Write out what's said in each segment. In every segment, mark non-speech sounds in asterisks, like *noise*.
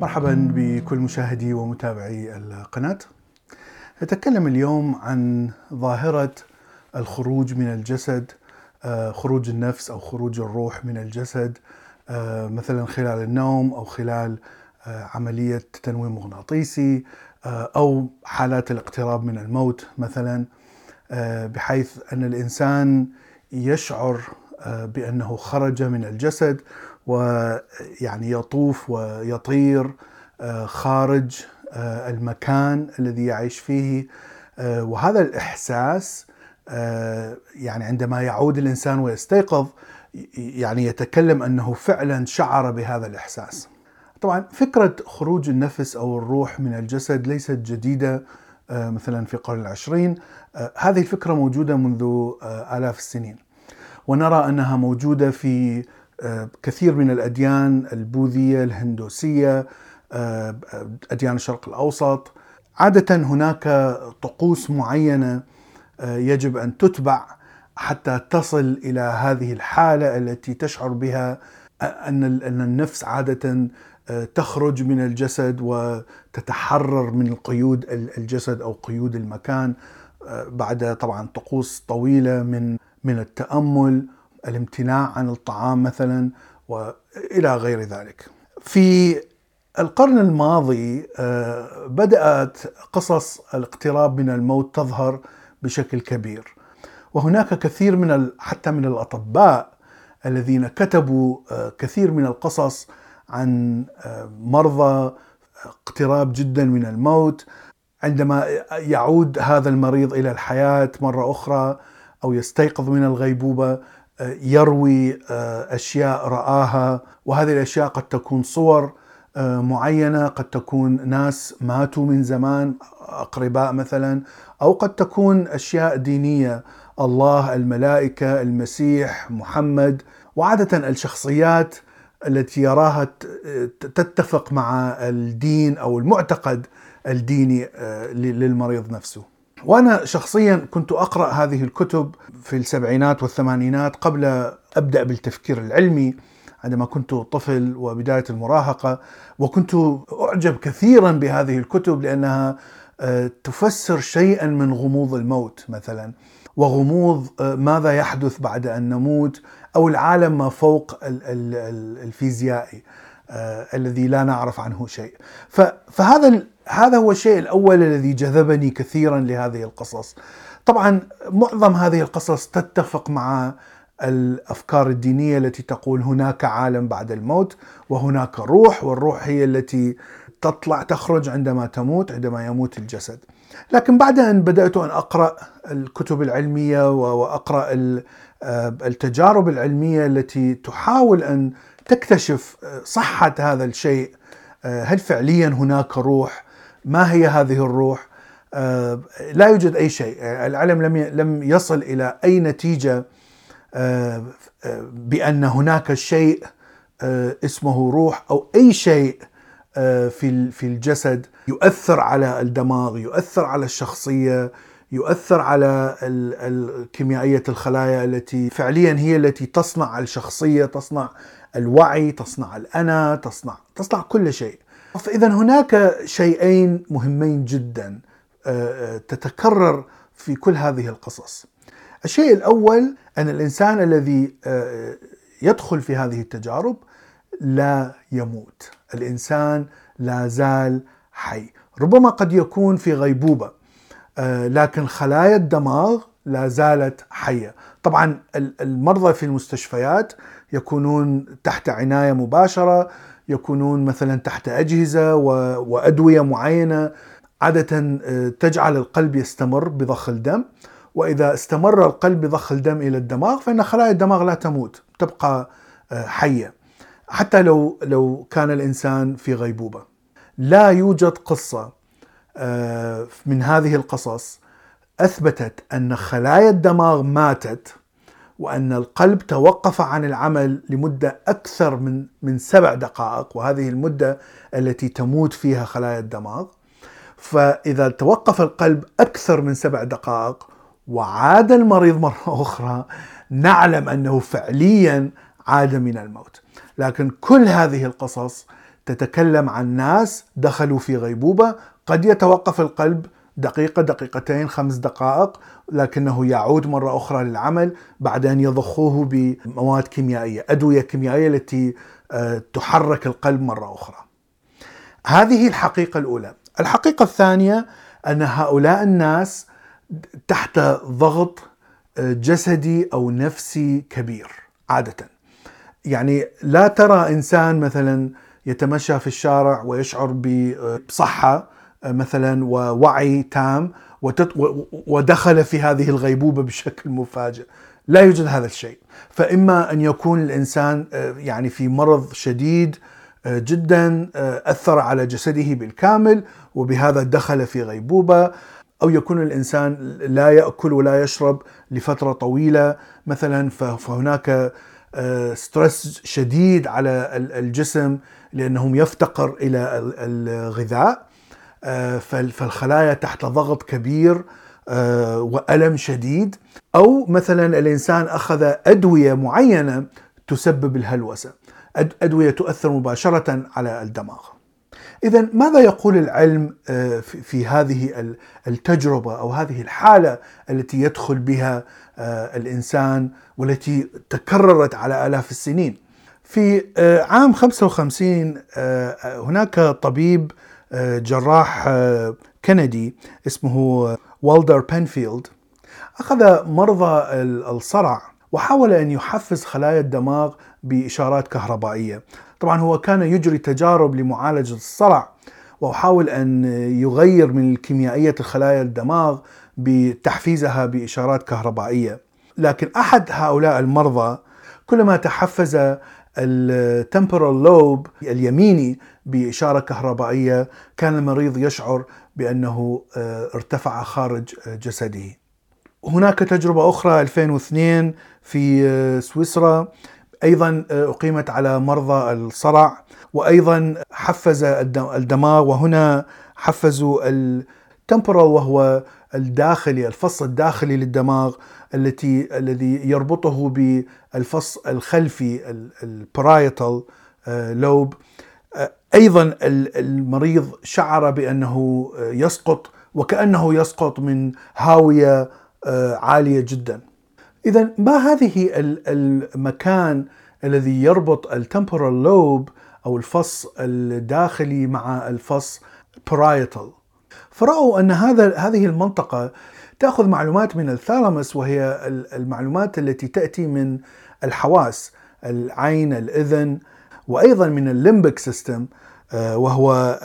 مرحبا بكل مشاهدي ومتابعي القناة. نتكلم اليوم عن ظاهرة الخروج من الجسد، خروج النفس أو خروج الروح من الجسد آه، مثلا خلال النوم أو خلال آه، عملية تنويم مغناطيسي أو حالات الاقتراب من الموت مثلا بحيث أن الإنسان يشعر بأنه خرج من الجسد ويعني يطوف ويطير آه، خارج آه، المكان الذي يعيش فيه آه، وهذا الإحساس يعني عندما يعود الإنسان ويستيقظ يعني يتكلم أنه فعلا شعر بهذا الإحساس. طبعا فكرة خروج النفس أو الروح من الجسد ليست جديدة مثلا في القرن العشرين. هذه الفكرة موجودة منذ آلاف السنين. ونرى أنها موجودة في كثير من الأديان البوذية الهندوسية أديان الشرق الأوسط. عادة هناك طقوس معينة يجب أن تتبع حتى تصل إلى هذه الحالة التي تشعر بها أن أن النفس عادة تخرج من الجسد وتتحرر من قيود الجسد أو قيود المكان بعد طبعا طقوس طويلة من من التأمل الامتناع عن الطعام مثلا وإلى غير ذلك. في القرن الماضي آه، بدأت قصص الاقتراب من الموت تظهر بشكل كبير. وهناك كثير من حتى من الأطباء الذين كتبوا آه، كثير من القصص عن آه، مرضى اقتراب جدا من الموت. عندما يعود هذا المريض إلى الحياة مرة أخرى أو يستيقظ من الغيبوبة يروي آه، أشياء رآها. وهذه الأشياء قد تكون صور آه، معينة قد تكون ناس ماتوا من زمان أقرباء مثلا أو قد تكون أشياء دينية الله الملائكة المسيح محمد وعادة الشخصيات التي يراها تتفق مع الدين أو المعتقد الديني آه، للمريض نفسه. وأنا شخصيا كنت أقرأ هذه الكتب في السبعينات والثمانينات قبل أبدأ بالتفكير العلمي. عندما كنت طفل وبداية المراهقة وكنت أعجب كثيرا بهذه الكتب لأنها آه، تفسر شيئا من غموض الموت مثلا وغموض آه، ماذا يحدث بعد أن نموت أو العالم ما فوق الفيزيائي آه، الذي لا نعرف عنه شيء. فهذا هذا هو الشيء الأول الذي جذبني كثيرا لهذه القصص. طبعا معظم هذه القصص تتفق مع الأفكار الدينية التي تقول هناك عالم بعد الموت وهناك روح والروح هي التي تطلع تخرج عندما تموت عندما يموت الجسد. لكن بعد أن بدأت أن أقرأ الكتب العلمية وأقرأ التجارب العلمية التي تحاول أن تكتشف صحة هذا الشيء هل فعليا هناك روح؟ ما هي هذه الروح؟ آه، لا يوجد أي شيء. العلم لم لم يصل إلى أي نتيجة آه، آه، بأن هناك شيء اسمه روح أو أي شيء في في الجسد يؤثر على الدماغ يؤثر على الشخصية يؤثر على كيميائيه الخلايا التي فعليا هي التي تصنع الشخصية تصنع الوعي تصنع الأنا تصنع تصنع كل شيء فاذا هناك شيئين مهمين جدا آه، آه، تتكرر في كل هذه القصص. الشيء الأول أن الإنسان الذي آه، يدخل في هذه التجارب لا يموت، الإنسان لا زال حي، ربما قد يكون في غيبوبة لكن خلايا الدماغ لا زالت حية. طبعا المرضى في المستشفيات يكونون تحت عناية مباشرة يكونون مثلا تحت أجهزة وأدوية معينة. عادة آه، تجعل القلب يستمر بضخ الدم. وإذا استمر القلب بضخ الدم إلى الدماغ فإن خلايا الدماغ لا تموت تبقى آه، حية. حتى لو لو كان الإنسان في غيبوبة. لا يوجد قصة آه، من هذه القصص أثبتت أن خلايا الدماغ ماتت وأن القلب توقف عن العمل لمدة أكثر من من سبع دقائق وهذه المدة التي تموت فيها خلايا الدماغ. فإذا توقف القلب أكثر من سبع دقائق وعاد المريض مرة *laughs* أخرى نعلم أنه فعليا عاد من الموت. لكن كل هذه القصص تتكلم عن ناس دخلوا في غيبوبة قد يتوقف القلب دقيقة دقيقتين خمس دقائق لكنه يعود مرة أخرى للعمل بعد أن يضخوه بمواد كيميائية أدوية كيميائية التي آه، تحرك القلب مرة أخرى. هذه الحقيقة الأولى. الحقيقة الثانية أن هؤلاء الناس تحت ضغط آه، جسدي أو نفسي كبير عادة. يعني لا ترى إنسان مثلا يتمشى في الشارع ويشعر بصحة مثلا ووعي تام ودخل في هذه الغيبوبة بشكل مفاجئ. لا يوجد هذا الشيء. فإما أن يكون الإنسان آه، يعني في مرض شديد آه، جدا آه، أثر على جسده بالكامل وبهذا دخل في غيبوبة. أو يكون الإنسان لا يأكل ولا يشرب لفترة طويلة مثلا فهناك ستريس شديد على الجسم لأنه يفتقر إلى الغذاء آه، فالخلايا تحت ضغط كبير آه، وألم شديد. أو مثلا الإنسان أخذ أدوية معينة تسبب الهلوسة. أدوية تؤثر مباشرة على الدماغ. اذا ماذا يقول العلم آه، في هذه التجربة أو هذه الحالة التي يدخل بها الإنسان والتي تكررت على آلاف السنين؟ في عام 55 هناك طبيب جراح آه، كندي اسمه والدر بنفيلد أخذ مرضى الصرع وحاول أن يحفز خلايا الدماغ بإشارات كهربائية. طبعا هو كان يجري تجارب لمعالجة الصرع وحاول أن يغير من كيميائية خلايا الدماغ بتحفيزها بإشارات كهربائية. لكن أحد هؤلاء المرضى كلما تحفز التمبرال لوب اليميني بإشارة كهربائية كان المريض يشعر بأنه آه، ارتفع خارج جسده. هناك تجربة أخرى 2002 في آه، سويسرا. أيضا أقيمت على مرضى الصرع وأيضا حفز الدماغ وهنا حفزوا ال temporal وهو الداخلي الفص الداخلي للدماغ التي الذي يربطه بالفص الخلفي ال parietal lobe أيضا المريض شعر بأنه يسقط وكأنه يسقط من هاوية آه، عالية جدا. اذا ما هذه المكان الذي يربط ال temporal lobe أو الفص الداخلي مع الفص parietal فرأوا أن هذا هذه المنطقة تأخذ معلومات من ال thalamus وهي المعلومات التي تأتي من الحواس العين الإذن وأيضا من الليمبك سيستم آه، وهو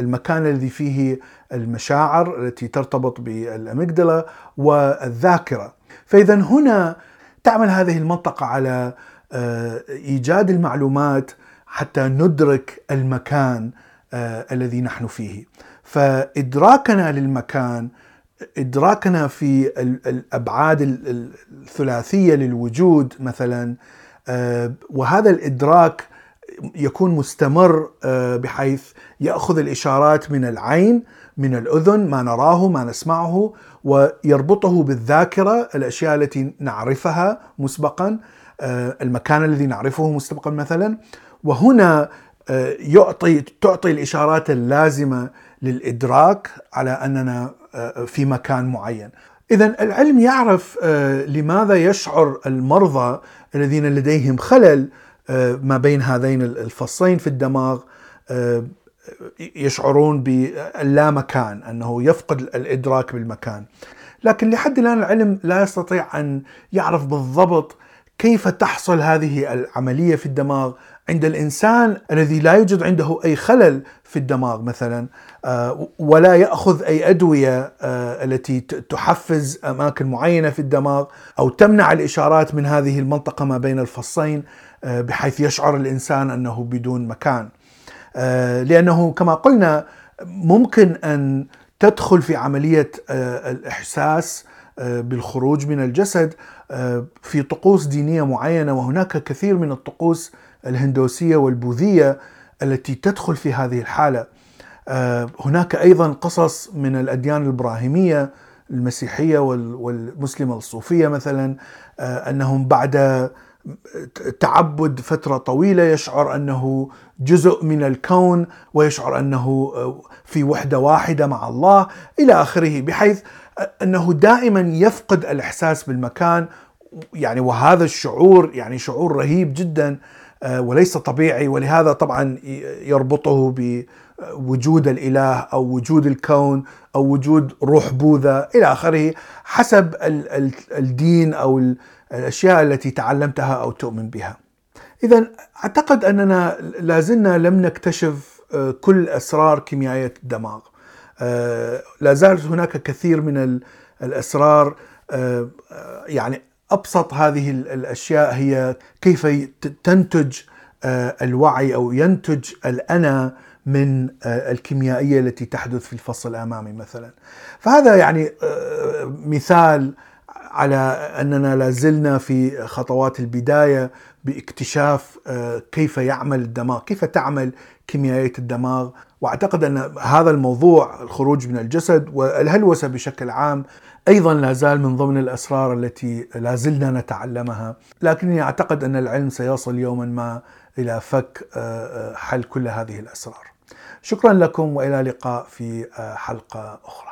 المكان الذي فيه المشاعر التي ترتبط بالأميجدلا والذاكرة. فإذا هنا تعمل هذه المنطقة على آه، إيجاد المعلومات حتى ندرك المكان آه، الذي نحن فيه. فإدراكنا للمكان إدراكنا في الأبعاد الثلاثية للوجود مثلا وهذا الإدراك يكون مستمر آه، بحيث يأخذ الإشارات من العين من الأذن ما نراه ما نسمعه ويربطه بالذاكرة الأشياء التي نعرفها مسبقا آه، المكان الذي نعرفه مسبقا مثلا وهنا آه، يعطي تعطي الإشارات اللازمة للإدراك على أننا في مكان معين. اذا العلم يعرف لماذا يشعر المرضى الذين لديهم خلل ما بين هذين الفصين في الدماغ آه، يشعرون باللامكان أنه يفقد الإدراك بالمكان. لكن لحد الآن العلم لا يستطيع أن يعرف بالضبط كيف تحصل هذه العملية في الدماغ عند الإنسان الذي لا يوجد عنده أي خلل في الدماغ مثلا آه، ولا يأخذ أي أدوية آه، التي تحفز أماكن معينة في الدماغ أو تمنع الإشارات من هذه المنطقة ما بين الفصين آه، بحيث يشعر الإنسان أنه بدون مكان. لأنه كما قلنا ممكن أن تدخل في عملية الإحساس بالخروج من الجسد في طقوس دينية معينة وهناك كثير من الطقوس الهندوسية والبوذية التي تدخل في هذه الحالة. هناك أيضا قصص من الأديان الإبراهيمية المسيحية والمسلمة الصوفية مثلا أنهم بعد تعبد فترة طويلة يشعر أنه جزء من الكون ويشعر أنه في وحدة واحدة مع الله إلى آخره بحيث أنه دائما يفقد الإحساس بالمكان. يعني وهذا الشعور يعني شعور رهيب جدا وليس طبيعي ولهذا طبعا يربطه بوجود الإله أو وجود الكون أو وجود روح بوذا إلى آخره حسب الدين أو الأشياء التي تعلمتها أو تؤمن بها. اذا أعتقد أننا لازلنا لم نكتشف آه، كل أسرار كيميائية الدماغ. آه، لا زالت هناك كثير من الأسرار آه، يعني أبسط هذه الأشياء هي كيف تنتج الوعي أو ينتج الأنا من الكيميائية التي تحدث في الفصل الأمامي مثلا. فهذا يعني مثال على أننا لازلنا في خطوات البداية باكتشاف آه، كيف يعمل الدماغ، كيف تعمل كيميائية الدماغ، وأعتقد أن هذا الموضوع الخروج من الجسد والهلوسة بشكل عام أيضا لا زال من ضمن الأسرار التي لازلنا نتعلمها، لكني أعتقد أن العلم سيصل يوما ما إلى فك آه، آه، حل كل هذه الأسرار. شكرا لكم وإلى اللقاء في حلقة أخرى.